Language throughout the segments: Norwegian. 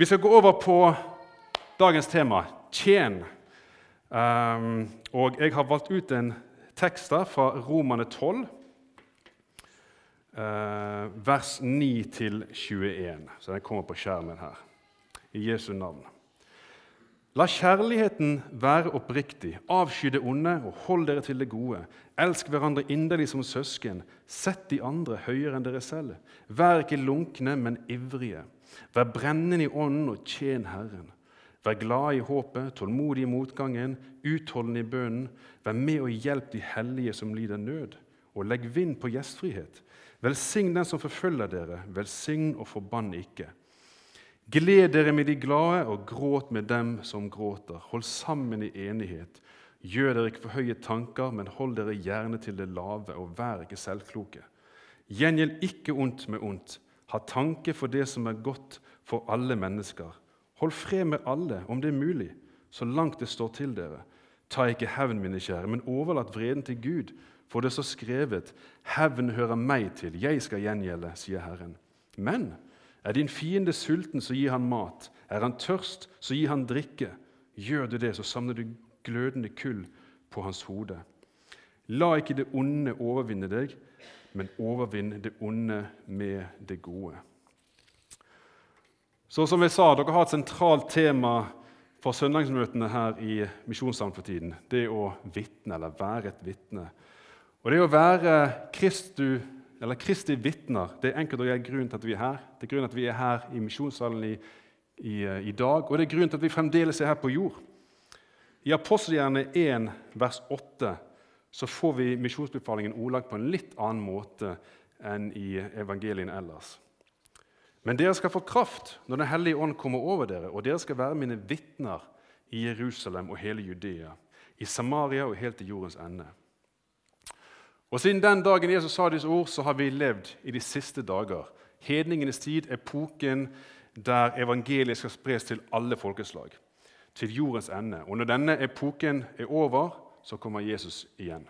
Vi skal gå over på dagens tema tjen. Um, og jeg har valgt ut en tekst der fra Romane 12, uh, vers 9-21. Så den kommer på skjermen her. I Jesu navn. La kjærligheten være oppriktig, avsky det onde og hold dere til det gode. Elsk hverandre inderlig som søsken. Sett de andre høyere enn dere selv. Vær ikke lunkne, men ivrige. Vær brennende i ånden og tjen Herren. Vær glad i håpet, tålmodig i motgangen, utholdende i bønnen. Vær med og hjelp de hellige som lider nød, og legg vind på gjestfrihet. Velsign den som forfølger dere, velsign og forbann ikke. Gled dere med de glade, og gråt med dem som gråter. Hold sammen i enighet. Gjør dere ikke for høye tanker, men hold dere gjerne til det lave, og vær ikke selvkloke. Gjengjeld ikke ondt med ondt. Ha tanke for det som er godt for alle mennesker. Hold fred med alle, om det er mulig, så langt det står til dere. Ta ikke hevn, mine kjære, men overlat vreden til Gud, for det er så skrevet:" Hevn hører meg til, jeg skal gjengjelde, sier Herren. Men er din fiende sulten, så gi han mat. Er han tørst, så gi han drikke. Gjør du det, så samler du glødende kull på hans hode. La ikke det onde overvinne deg, men overvinn det onde med det gode. Så som jeg sa, Dere har et sentralt tema for søndagsmøtene her i Misjonssalen for tiden. Det å vitne, eller være et vitne. Og det å være Kristu Kristi vitner. Det er enkelt og greit grunnen til at vi er her. Det er grunnen til at vi er her i misjonssalen i, i, i, dag, og det er grunnen til at vi fremdeles er her på jord. I Apostelgjerne 1, vers 8 så får vi misjonsbefalingen ordlagt på en litt annen måte enn i evangeliene ellers. Men dere skal få kraft når Den hellige ånd kommer over dere, og dere skal være mine vitner i Jerusalem og hele Judea, i Samaria og helt til jordens ende. Og Siden den dagen Jesus sa disse ord, så har vi levd i de siste dager. Hedningenes tid, epoken der evangeliet skal spres til alle folkeslag. Til jordens ende. Og når denne epoken er over, så kommer Jesus igjen.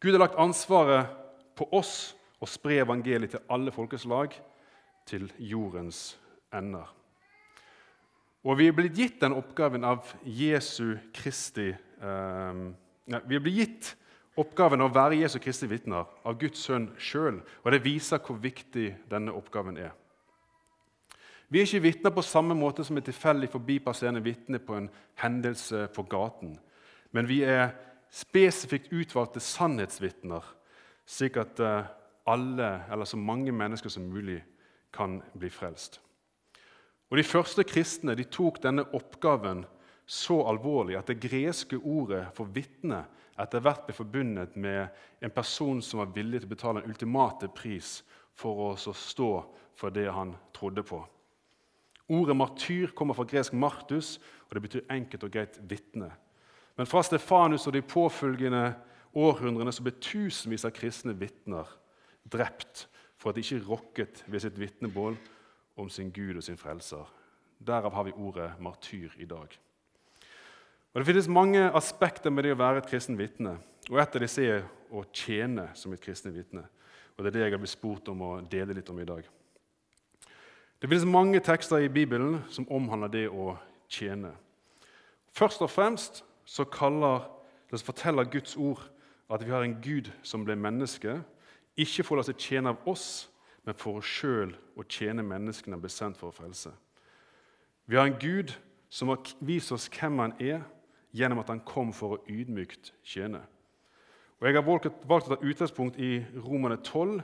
Gud har lagt ansvaret på oss å spre evangeliet til alle folkeslag, til jordens ender. Og vi er blitt gitt den oppgaven av Jesu Kristi eh, Vi er blitt gitt oppgaven å være Jesu Kristi vitner av Guds sønn sjøl. Og det viser hvor viktig denne oppgaven er. Vi er ikke vitner på samme måte som et tilfeldig forbipasserende vitne på en hendelse på gaten. Men vi er spesifikt utvalgte sannhetsvitner, slik at eh, alle, eller så mange mennesker som mulig kan bli frelst. Og De første kristne de tok denne oppgaven så alvorlig at det greske ordet for vitne etter hvert ble forbundet med en person som var villig til å betale en ultimate pris for å stå for det han trodde på. Ordet martyr kommer fra gresk martus, og det betyr enkelt og greit vitne. Men fra Stefanus og de påfølgende århundrene så ble tusenvis av kristne vitner drept for at de ikke rokket ved sitt vitnemål om sin Gud og sin frelser. Derav har vi ordet martyr i dag. Og Det finnes mange aspekter med det å være et kristen vitne. Og Et av disse er å tjene som et kristen vitne. Og Det er det jeg har blitt spurt om å dele litt om i dag. Det finnes mange tekster i Bibelen som omhandler det å tjene. Først og fremst så, kaller, så forteller Guds ord at vi har en Gud som ble menneske, ikke for å la seg tjene av oss, men for sjøl å tjene menneskene han ble sendt for å frelse. Vi har en Gud som har vist oss hvem han er, gjennom at han kom for å ydmykt tjene. Og Jeg har valgt å ta utgangspunkt i Romane 12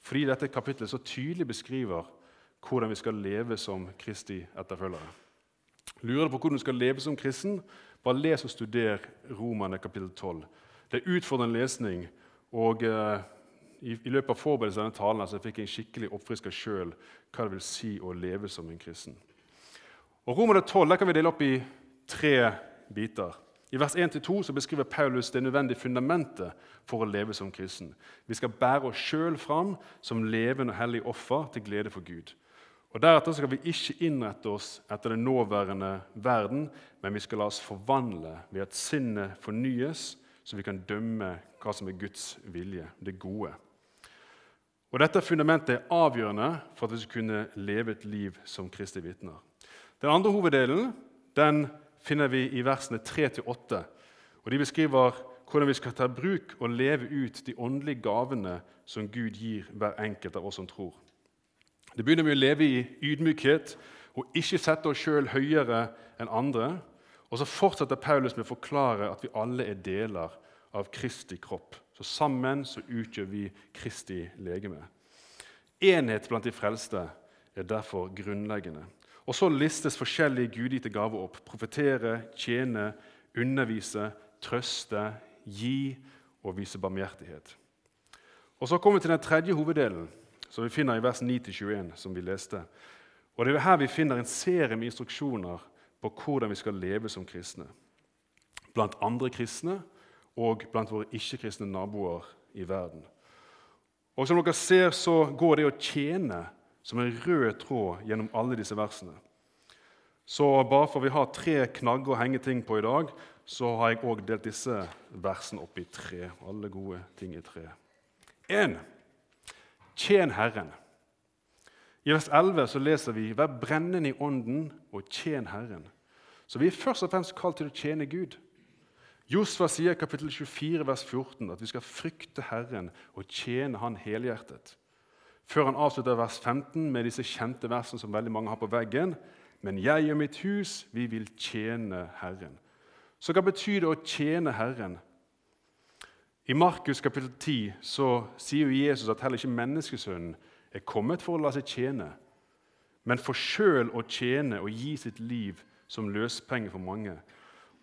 fordi dette kapittelet så tydelig beskriver hvordan vi skal leve som Kristi etterfølgere. Lurer du på hvordan du skal leve som kristen? Bare les og studer Romerne kapittel 12. Det er utfordrende lesning. og eh, i, i, løpet av forberedelsen av denne talen så fikk jeg en skikkelig oppfriska sjøl hva det vil si å leve som en kristen. Og Romerne 12 kan vi dele opp i tre biter. I vers 1-2 beskriver Paulus det nødvendige fundamentet for å leve som kristen. Vi skal bære oss sjøl fram som levende og hellig offer til glede for Gud. Og Deretter skal vi ikke innrette oss etter den nåværende verden, men vi skal la oss forvandle ved at sinnet fornyes, så vi kan dømme hva som er Guds vilje, det gode. Og Dette fundamentet er avgjørende for at vi skal kunne leve et liv som Kristi vitner. Den andre hoveddelen den finner vi i versene 3-8. og De beskriver hvordan vi skal ta bruk og leve ut de åndelige gavene som Gud gir hver enkelt av oss som tror. Det begynner med å leve i ydmykhet og ikke sette oss sjøl høyere enn andre. Og så fortsetter Paulus med å forklare at vi alle er deler av Kristi kropp. Så sammen så utgjør vi Kristi legeme. Enhet blant de frelste er derfor grunnleggende. Og så listes forskjellige gudgitte gaver opp. Profetere, tjene, undervise, trøste, gi og vise barmhjertighet. Og Så kommer vi til den tredje hoveddelen, som vi finner i vers 9-21, som vi leste. Og Det er her vi finner en serie med instruksjoner på hvordan vi skal leve som kristne. Blant andre kristne og blant våre ikke-kristne naboer i verden. Og Som dere ser, så går det å tjene som en rød tråd gjennom alle disse versene. Så bare for vi har tre knagger å henge ting på i dag, så har jeg òg delt disse versene opp i tre. Alle gode ting i tre. 1. Tjen Herren. I vers 11 så leser vi 'Vær brennende i ånden og tjen Herren'. Så vi er først og fremst kalt til å tjene Gud. Josfa sier i kapittel 24, vers 14 at vi skal frykte Herren og tjene Han helhjertet. Før han avslutter vers 15 med disse kjente versene som veldig mange har på veggen. Men jeg og mitt hus, vi vil tjene Herren. Så hva betyr det å tjene Herren? I Markus kapittel 10 så sier jo Jesus at heller ikke menneskesønnen er kommet for å la seg tjene, men for sjøl å tjene og gi sitt liv som løspenger for mange.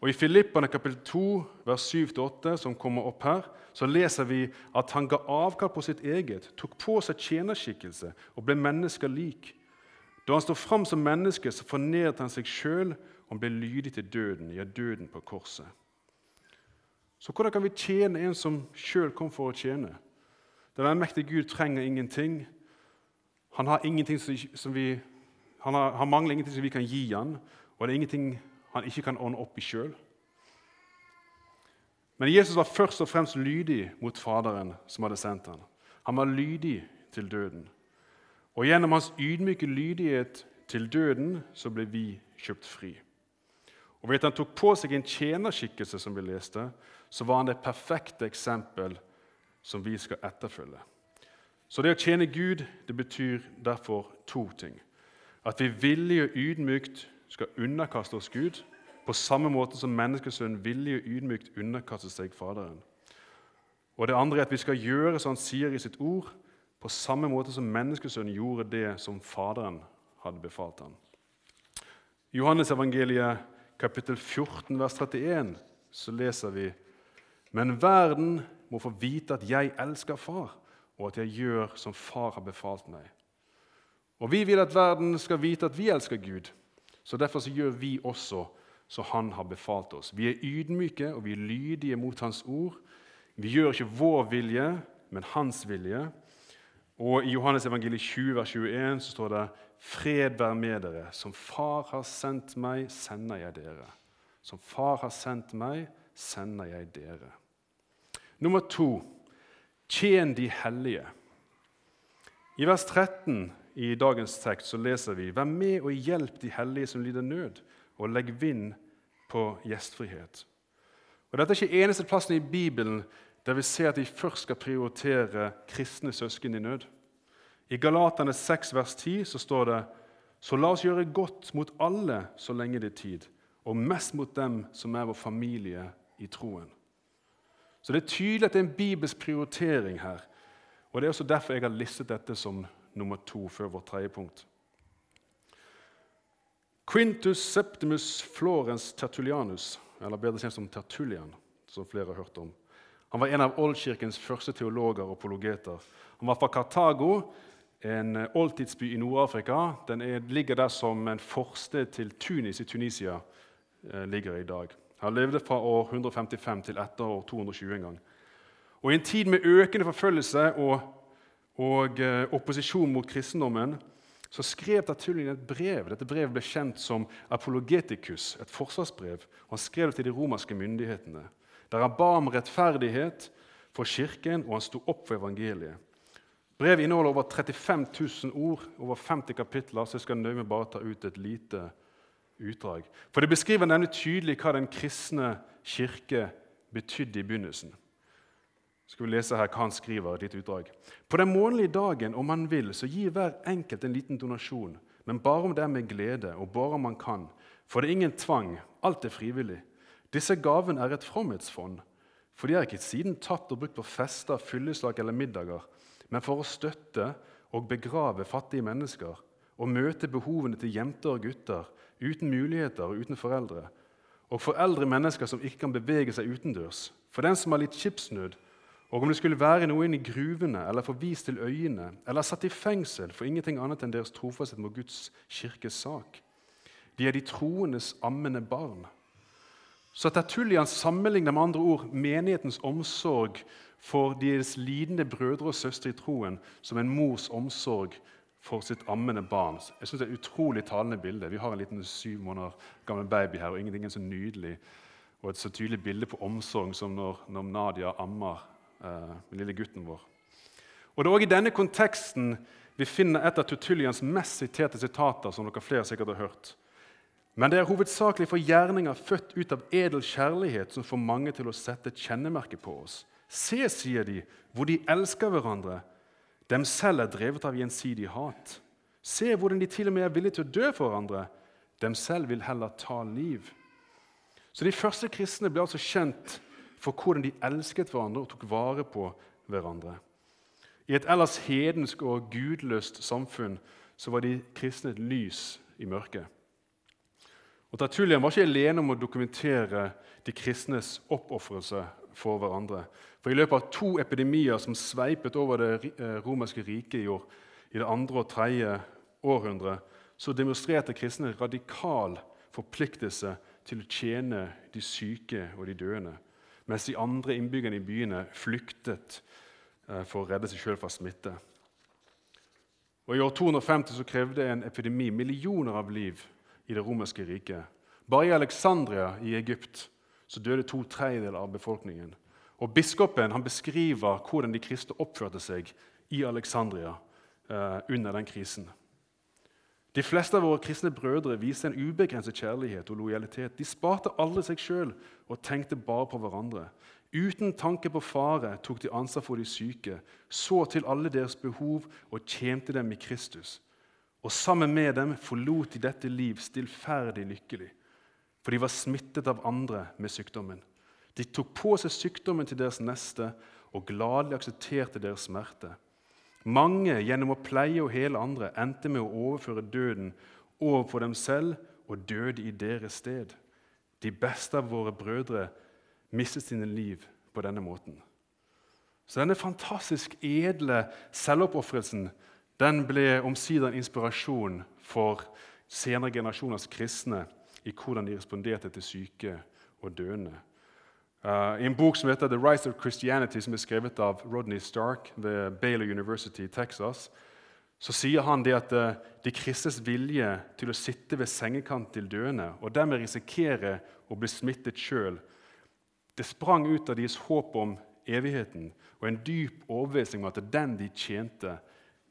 Og I Filippane kapittel 2, vers 7-8, som kommer opp her, så leser vi at han ga avkall på sitt eget, tok på seg tjenerskikkelse og ble mennesker lik. Da han står fram som menneske, så fornedret han seg sjøl og ble lydig til døden, ja, døden på korset. Så hvordan kan vi tjene en som sjøl kom for å tjene? Den allmektige Gud trenger ingenting. Han, har ingenting som vi, han, har, han, mangler ingenting som vi kan gi han, og det er ingenting han ikke kan ordne opp i sjøl. Men Jesus var først og fremst lydig mot Faderen som hadde sendt ham. Han var lydig til døden. Og gjennom hans ydmyke lydighet til døden så ble vi kjøpt fri. Og ved at han tok på seg en tjenerskikkelse, som vi leste, så var han det perfekte eksempel som vi skal etterfølge. Så det å tjene Gud det betyr derfor to ting. At vi villig og ydmykt skal underkaste oss Gud, på samme måte som menneskesønnen villig og ydmykt underkaster seg Faderen. Og det andre er at vi skal gjøre som han sier i sitt ord, på samme måte som menneskesønnen gjorde det som Faderen hadde befalt ham. Johannes evangeliet kapittel 14, vers 31, så leser vi Men verden må få vite at jeg elsker Far, og at jeg gjør som Far har befalt meg. Og Vi vil at verden skal vite at vi elsker Gud, så derfor så gjør vi også som Han har befalt oss. Vi er ydmyke og vi er lydige mot Hans ord. Vi gjør ikke vår vilje, men Hans vilje. Og I Johannes evangeliet 20, vers 21 så står det Fred være med dere. Som Far har sendt meg, sender jeg dere. Som Far har sendt meg, sender jeg dere. Nummer to tjen de hellige. I vers 13 i dagens tekst så leser vi Vær med og hjelp de hellige som lider nød, og legg vind på gjestfrihet. Og Dette er ikke eneste plassen i Bibelen der vi ser at vi først skal prioritere kristne søsken i nød. I Galatane 6, vers 10 så står det så la oss gjøre godt mot alle så lenge det er tid, og mest mot dem som er vår familie i troen. Så Det er tydelig at det er en bibelsk prioritering her. Og Det er også derfor jeg har listet dette som nummer to før vårt tredje punkt. Quintus septimus florens tertulianus, eller bedre kjent som Tertulian, som flere har hørt om. Han var en av oldkirkens første teologer og apologeter. Han var fra Kartago, en eh, oldtidsby i Nord-Afrika. Den er, ligger der som en forsted til Tunis i Tunisia eh, ligger i dag. Han levde fra år 155 til etter år 220 en gang. Og I en tid med økende forfølgelse og, og eh, opposisjon mot kristendommen så skrev Tertullian et brev. Dette brevet ble kjent som Apologeticus, et forsvarsbrev. Han skrev det til de romerske myndighetene, der han ba om rettferdighet for kirken, og han sto opp for evangeliet. Brevet inneholder over 35 000 ord, over 50 kapitler, så jeg skal nøye meg bare ta ut et lite utdrag. For det beskriver nemlig tydelig hva den kristne kirke betydde i begynnelsen. Skal vi lese her hva han skriver i ditt utdrag. På den månedlige dagen, om man vil, så gir hver enkelt en liten donasjon, men bare om det er med glede, og bare om man kan. For det er ingen tvang, alt er frivillig. Disse gavene er et fromhetsfond, for de er ikke siden tatt og brukt på fester, fylleslag eller middager, men for å støtte og begrave fattige mennesker og møte behovene til jenter og gutter uten muligheter og uten foreldre, og for eldre mennesker som ikke kan bevege seg utendørs, for den som har litt skipsnød, og om det skulle være noe inn i gruvene eller forvist til øyene eller satt i fengsel for ingenting annet enn deres trofasthet mot Guds kirkes sak. De er de troendes ammende barn. Så Tertullian sammenligner med andre ord menighetens omsorg for deres lidende brødre og søstre i troen som en mors omsorg for sitt ammende barn. Jeg synes Det er et utrolig talende bilde. Vi har en liten syv måneder gammel baby her, og ingenting er så nydelig og et så tydelig bilde på omsorg som når, når Nadia ammer eh, den lille gutten vår. Og Det er også i denne konteksten vi finner et av Tutulians mest siterte sitater. som dere flere sikkert har hørt. Men det er hovedsakelig for gjerninger født ut av edel kjærlighet som får mange til å sette et kjennemerke på oss. Se, sier de, hvor de elsker hverandre. Dem selv er drevet av gjensidig hat. Se hvordan de til og med er villige til å dø for hverandre. Dem selv vil heller ta liv. Så De første kristne ble altså kjent for hvordan de elsket hverandre og tok vare på hverandre. I et ellers hedensk og gudløst samfunn så var de kristne et lys i mørket. Og Tertullian var ikke alene om å dokumentere de kristnes oppofrelse for hverandre. For I løpet av to epidemier som sveipet over det eh, romerske riket i, år, i det andre og tredje århundre, så demonstrerte kristne radikal forpliktelse til å tjene de syke og de døende mens de andre innbyggerne i byene flyktet eh, for å redde seg sjøl fra smitte. Og I år 250 så krevde en epidemi millioner av liv i det romerske riket. Bare i Alexandria i Egypt så døde to tredjedeler av befolkningen. Og Biskopen han beskriver hvordan de kristne oppførte seg i Alexandria eh, under den krisen. De fleste av våre kristne brødre viste en ubegrenset kjærlighet og lojalitet. De sparte aldri seg sjøl og tenkte bare på hverandre. Uten tanke på fare tok de ansvar for de syke, så til alle deres behov og tjente dem i Kristus. Og sammen med dem forlot de dette liv stillferdig lykkelig, for de var smittet av andre med sykdommen. De tok på seg sykdommen til deres neste og gladelig aksepterte deres smerte. Mange, gjennom å pleie og hele andre, endte med å overføre døden over på dem selv og døde i deres sted. De beste av våre brødre mistet sine liv på denne måten. Så denne fantastisk edle selvoppofrelsen den ble omsider en inspirasjon for senere generasjoners kristne i hvordan de responderte til syke og døende. Uh, I en bok som heter 'The Rise of Christianity', som er skrevet av Rodney Stark ved Baylor University i Texas, så sier han det at uh, de kristnes vilje til å sitte ved sengekant til døende og dermed risikere å bli smittet sjøl, det sprang ut av deres håp om evigheten og en dyp overbevisning om at den de tjente,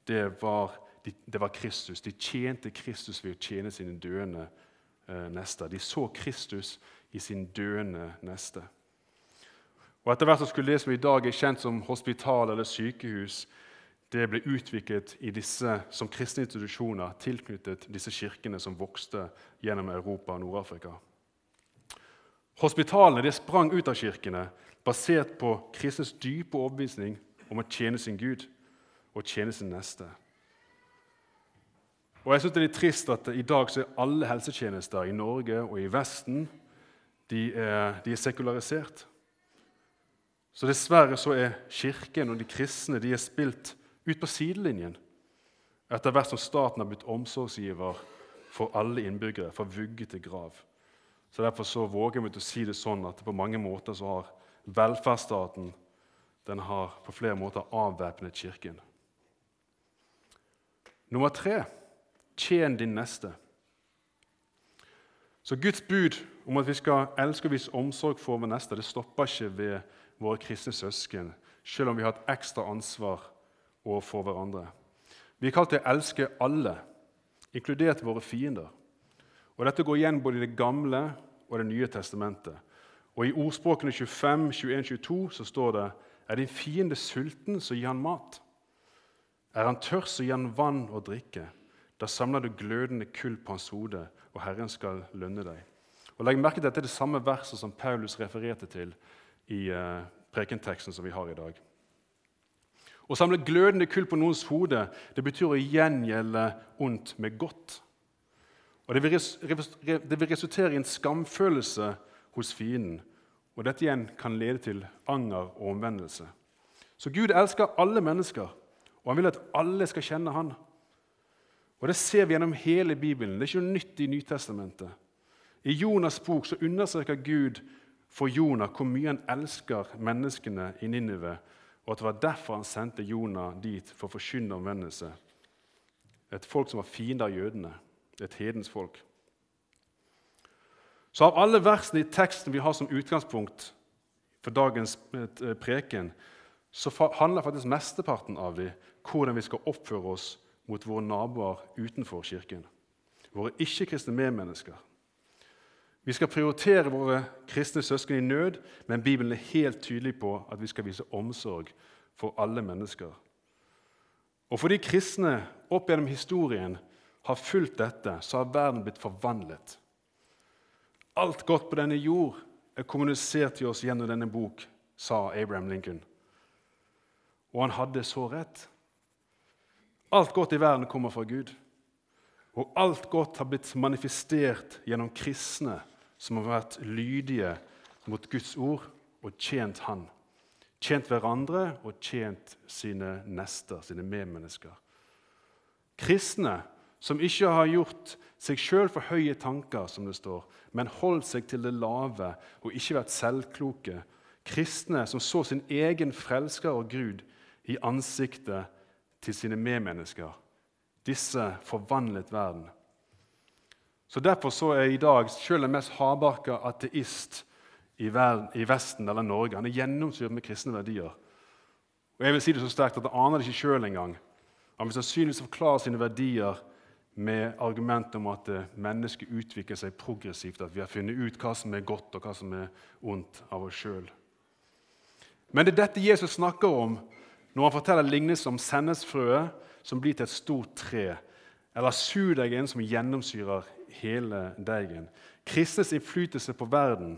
det var, de, det var, Kristus. De tjente Kristus ved å tjene sine døende uh, nester. De så Kristus i sin døende neste. Og Etter hvert så skulle det som i dag er kjent som hospital eller sykehus, det ble utviklet i disse som kristne institusjoner tilknyttet disse kirkene som vokste gjennom Europa og Nord-Afrika. Hospitalene det sprang ut av kirkene basert på kristens dype overbevisning om å tjene sin Gud og tjene sin neste. Og jeg synes Det er litt trist at i dag så er alle helsetjenester i Norge og i Vesten de er, de er sekularisert. Så dessverre så er Kirken og de kristne de er spilt ut på sidelinjen etter hvert som staten har blitt omsorgsgiver for alle innbyggere, fra vugge til grav. Så Derfor så våger vi å si det sånn at på mange måter så har velferdsstaten den har på flere måter avvæpnet Kirken. Nummer tre tjen din neste. Så Guds bud om at vi skal elske og vise omsorg for vår neste, det stopper ikke ved våre kristne søsken, selv om vi har et ekstra ansvar overfor for hverandre. Vi er kalt til å elske alle, inkludert våre fiender. Og Dette går igjen både i Det gamle og Det nye testamentet. Og I ordspråkene 25, 21, 22 så står det Er din fiende sulten, så gi han mat. Er han tørst, så gi han vann og drikke. Da samler du glødende kull på hans hode, og Herren skal lønne deg. Og Legg merke til at det er det samme verset som Paulus refererte til i uh, prekenteksten som vi har i dag. Å samle glødende kull på noens hode det betyr å gjengjelde ondt med godt. Og det vil, resultere i en skamfølelse hos fienden. Og dette igjen kan lede til anger og omvendelse. Så Gud elsker alle mennesker, og han vil at alle skal kjenne han. Og Det ser vi gjennom hele Bibelen. Det er ikke noe nytt i Nytestamentet. I Jonas' bok så understreker Gud for Jonah hvor mye han elsker menneskene i Ninive, og at det var derfor han sendte Jonah dit for å forkynne omvendelse. Et folk som var fiende av jødene et hedens folk. Så av alle versene i teksten vi har som utgangspunkt for dagens eh, preken, så handler faktisk mesteparten av dem hvordan vi skal oppføre oss mot våre naboer utenfor kirken. Våre ikke-kristne medmennesker. Vi skal prioritere våre kristne søsken i nød, men Bibelen er helt tydelig på at vi skal vise omsorg for alle mennesker. Og fordi kristne opp gjennom historien har fulgt dette, så har verden blitt forvandlet. Alt godt på denne jord er kommunisert til oss gjennom denne bok, sa Abraham Lincoln. Og han hadde så rett. Alt godt i verden kommer fra Gud. Og alt godt har blitt manifestert gjennom kristne som har vært lydige mot Guds ord og tjent Han. Tjent hverandre og tjent sine nester, sine medmennesker. Kristne som ikke har gjort seg sjøl for høye tanker, som det står, men holdt seg til det lave og ikke vært selvkloke. Kristne som så sin egen frelsker og Gud i ansiktet til sine medmennesker. Disse forvandlet verden. Så Derfor så er i dag selv den mest hardbarka ateist i, verden, i, Vesten eller Norge han er gjennomsyret med kristne verdier. Og jeg vil si det så sterkt at Han aner det ikke sjøl engang. Han vil sannsynligvis forklare sine verdier med argumentet om at eh, mennesket utvikler seg progressivt, at vi har funnet ut hva som er godt og hva som er ondt av oss sjøl. Men det er dette Jesus snakker om når han forteller lignelsen om sennesfrøet som blir til et stort tre, eller surdeigen som gjennomsyrer hele deigen. Kristnes innflytelse på verden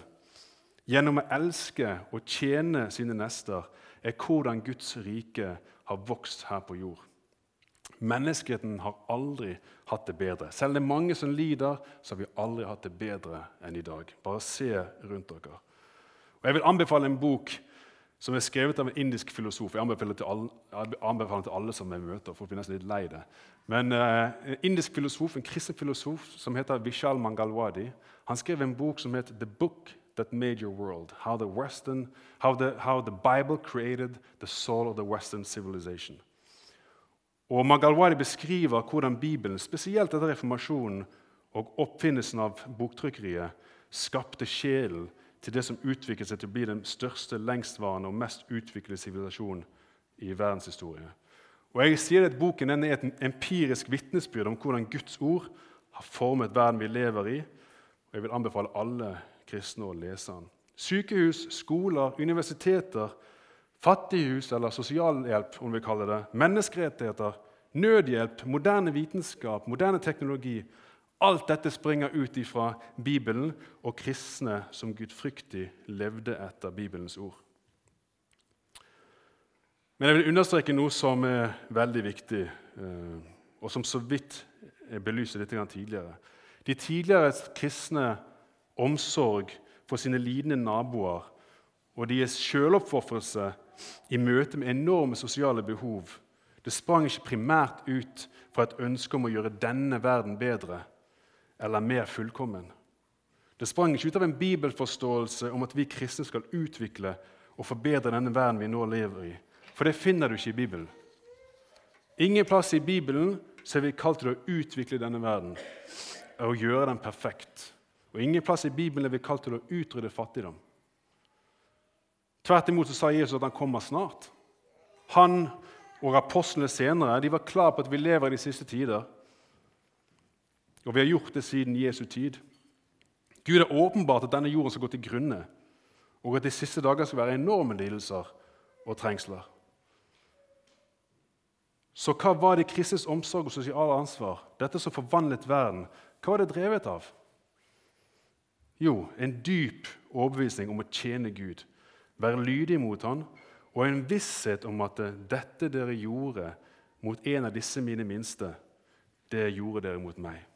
gjennom å elske og tjene sine nester er hvordan Guds rike har vokst her på jord. Menneskeheten har aldri hatt det bedre. Selv det er mange som lider, så har vi aldri hatt det bedre enn i dag. Bare se rundt dere. Og Jeg vil anbefale en bok som er skrevet av en indisk filosof. Jeg anbefaler til alle, anbefaler til alle som jeg møter. Folk blir nesten litt lei det. Men uh, En indisk filosof, en kristen filosof som heter Vishal Mangalwadi, han skrev en bok som heter The Book That Made Your World. How the, Western, how the, how the Bible Created the Soul of the Western Civilization. Og Mangalwadi beskriver hvordan Bibelen, spesielt etter reformasjonen og oppfinnelsen av boktrykkeriet, skapte sjelen til det som utviklet seg til å bli den største, lengstvarende og mest utviklede sivilisasjonen i verdenshistorie. Og jeg sier at Boken er et empirisk vitnesbyrd om hvordan Guds ord har formet verden vi lever i. Og Jeg vil anbefale alle kristne å lese den. Sykehus, skoler, universiteter, Fattighus eller sosialhjelp, om vi kaller det, menneskerettigheter, nødhjelp, moderne vitenskap, moderne teknologi Alt dette springer ut ifra Bibelen og kristne som gudfryktig levde etter Bibelens ord. Men jeg vil understreke noe som er veldig viktig, eh, og som så vidt jeg belyste litt tidligere. De tidligere kristne omsorg for sine lidende naboer og deres sjøloppofrelse i møte med enorme sosiale behov. Det sprang ikke primært ut fra et ønske om å gjøre denne verden bedre eller mer fullkommen. Det sprang ikke ut av en bibelforståelse om at vi kristne skal utvikle og forbedre denne verden vi nå lever i. For det finner du ikke i Bibelen. Ingen plass i Bibelen så er vi kalt til å utvikle denne verden og gjøre den perfekt. Og ingen plass i Bibelen er vi kalt til å utrydde fattigdom. Tvert imot så sa Jesus at han kommer snart. Han og apostlene senere de var klar på at vi lever i de siste tider. Og vi har gjort det siden Jesu tid. Gud er åpenbart at denne jorden skal gå til grunne, og at de siste dager skal være enorme lidelser og trengsler. Så hva var det kristnes omsorg og sosiale ansvar, dette som forvandlet verden, hva var det drevet av? Jo, en dyp overbevisning om å tjene Gud, være lydig mot Han, og en visshet om at dette dere gjorde mot en av disse mine minste, det gjorde dere mot meg.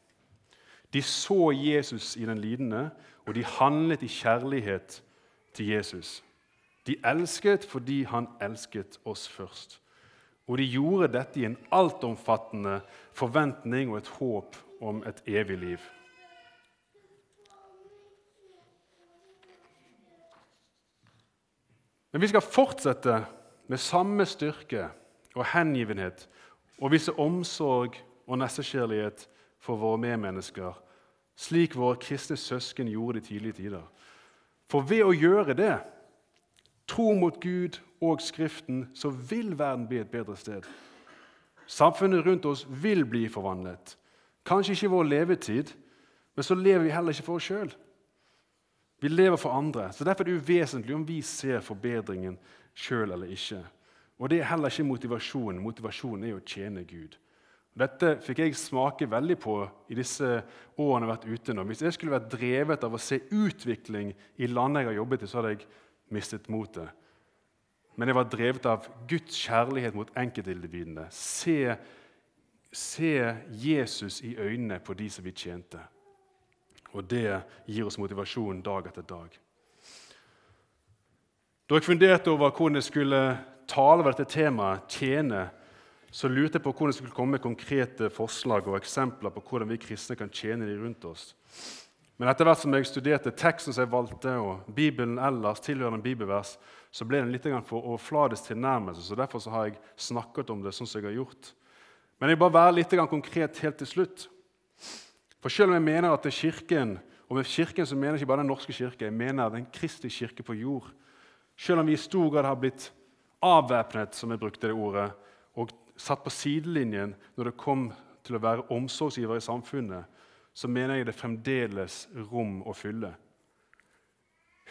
De så Jesus i den lidende, og de handlet i kjærlighet til Jesus. De elsket fordi han elsket oss først. Og de gjorde dette i en altomfattende forventning og et håp om et evig liv. Men vi skal fortsette med samme styrke og hengivenhet og vise omsorg og nestekjærlighet for våre medmennesker, slik våre kristne søsken gjorde i tidlige tider. For ved å gjøre det, tro mot Gud og Skriften, så vil verden bli et bedre sted. Samfunnet rundt oss vil bli forvandlet. Kanskje ikke i vår levetid, men så lever vi heller ikke for oss sjøl. Vi lever for andre. så Derfor er det uvesentlig om vi ser forbedringen sjøl eller ikke. Og Det er heller ikke motivasjonen. Motivasjonen er å tjene Gud. Dette fikk jeg smake veldig på i disse årene jeg har vært ute nå. Hvis jeg skulle vært drevet av å se utvikling i landet jeg har jobbet i, så hadde jeg mistet motet. Men jeg var drevet av Guds kjærlighet mot enkeltindividene. Se, se Jesus i øynene på de som vi tjente. Og det gir oss motivasjon dag etter dag. Da jeg funderte over hvordan jeg skulle tale over dette temaet, tjene, så lurte jeg på hvordan det skulle komme konkrete forslag og eksempler på hvordan vi kristne kan tjene de rundt oss. Men etter hvert som jeg studerte teksten som jeg valgte, og Bibelen ellers, tilhørende bibelvers, så ble den litt for overfladisk tilnærmelse. så Derfor så har jeg snakket om det sånn som jeg har gjort. Men jeg vil bare være litt konkret helt til slutt. For selv om jeg mener at det er Kirken, og med Kirken så mener jeg ikke bare Den norske kirke, jeg mener den Kristi kirke på jord Selv om vi i stor grad har blitt avvæpnet, som jeg brukte det ordet, og satt på sidelinjen når det kom til å være omsorgsgiver i samfunnet, så mener jeg det fremdeles rom å fylle.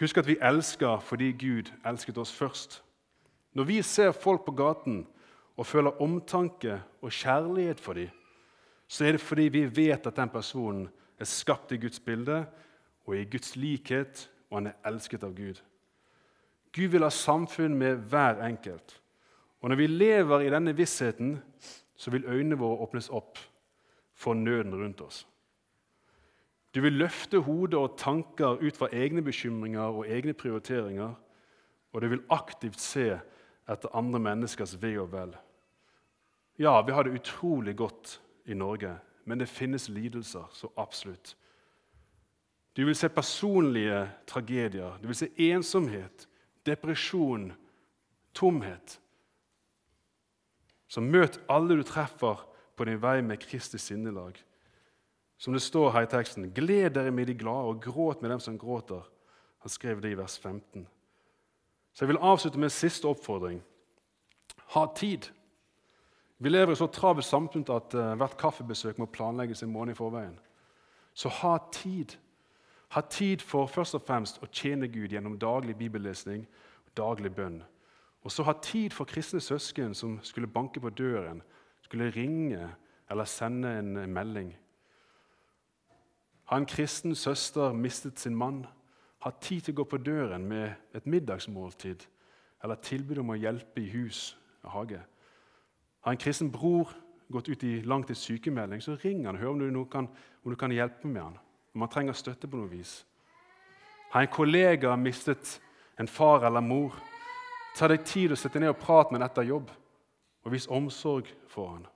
Husk at vi elsker fordi Gud elsket oss først. Når vi ser folk på gaten og føler omtanke og kjærlighet for dem, så er det fordi vi vet at den personen er skapt i Guds bilde og i Guds likhet, og han er elsket av Gud. Gud vil ha samfunn med hver enkelt. Og når vi lever i denne vissheten, så vil øynene våre åpnes opp for nøden rundt oss. Du vil løfte hodet og tanker ut fra egne bekymringer og egne prioriteringer, og du vil aktivt se etter andre menneskers ve og vel. Ja, vi har det utrolig godt i Norge, men det finnes lidelser, så absolutt. Du vil se personlige tragedier, du vil se ensomhet, depresjon, tomhet. Så møt alle du treffer på din vei med Kristi sinnelag. Som det står her i teksten, gled dere med de glade og gråt med dem som gråter. Han skrev det i vers 15. Så Jeg vil avslutte med en siste oppfordring. Ha tid. Vi lever i så travelt samfunn at uh, hvert kaffebesøk må planlegges en måned i forveien. Så ha tid. Ha tid for først og fremst å tjene Gud gjennom daglig bibellesning og daglig bønn. Og så ha tid for kristne søsken som skulle banke på døren, skulle ringe eller sende en melding. Har en kristen søster mistet sin mann? Ha tid til å gå på døren med et middagsmåltid eller tilbud om å hjelpe i hus og hage. Har en kristen bror gått ut i langtids sykemelding, så ring han og hør om du, kan, om du kan hjelpe med han. Om han trenger støtte på noe vis. Har en kollega mistet en far eller mor, Ta deg tid å sette ned og prate med ham etter jobb, og vis omsorg for ham.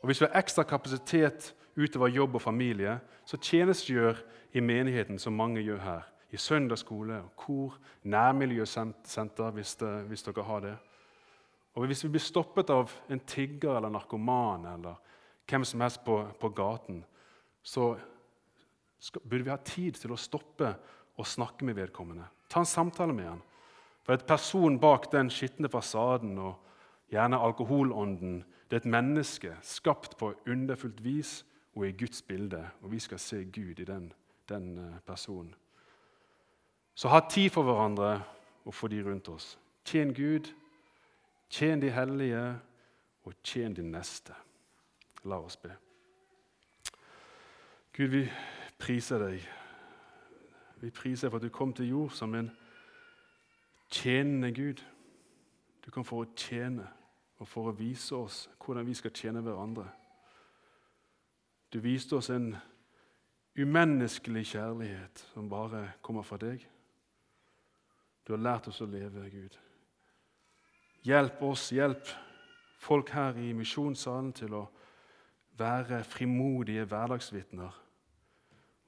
Og Hvis vi har ekstra kapasitet utover jobb og familie, så tjenestegjør i menigheten som mange gjør her. I søndagsskole, kor, nærmiljøsenter hvis, det, hvis dere har det. Og Hvis vi blir stoppet av en tigger eller narkoman eller hvem som helst på, på gaten, så skal, burde vi ha tid til å stoppe og snakke med vedkommende. Ta en samtale med han. For et person bak den skitne fasaden og Gjerne alkoholånden. Det er et menneske skapt på underfullt vis og i Guds bilde, og vi skal se Gud i den, den eh, personen. Så ha tid for hverandre og for de rundt oss. Tjen Gud, tjen de hellige, og tjen din neste. La oss be. Gud, vi priser deg. Vi priser deg for at du kom til jord som en tjenende Gud. Du kan for å tjene og for å vise oss hvordan vi skal tjene hverandre. Du viste oss en umenneskelig kjærlighet som bare kommer fra deg. Du har lært oss å leve, Gud. Hjelp oss, hjelp folk her i misjonssalen til å være frimodige hverdagsvitner.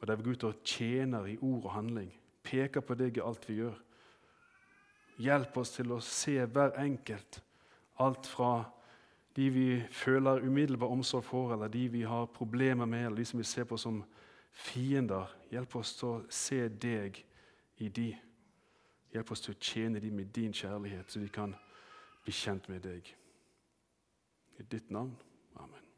Og der vi går ut og tjener i ord og handling, peker på deg i alt vi gjør. Hjelp oss til å se hver enkelt, alt fra de vi føler umiddelbar omsorg for, eller de vi har problemer med, eller de som vi ser på som fiender. Hjelp oss til å se deg i de. Hjelp oss til å tjene dem med din kjærlighet, så vi kan bli kjent med deg. I ditt navn. Amen.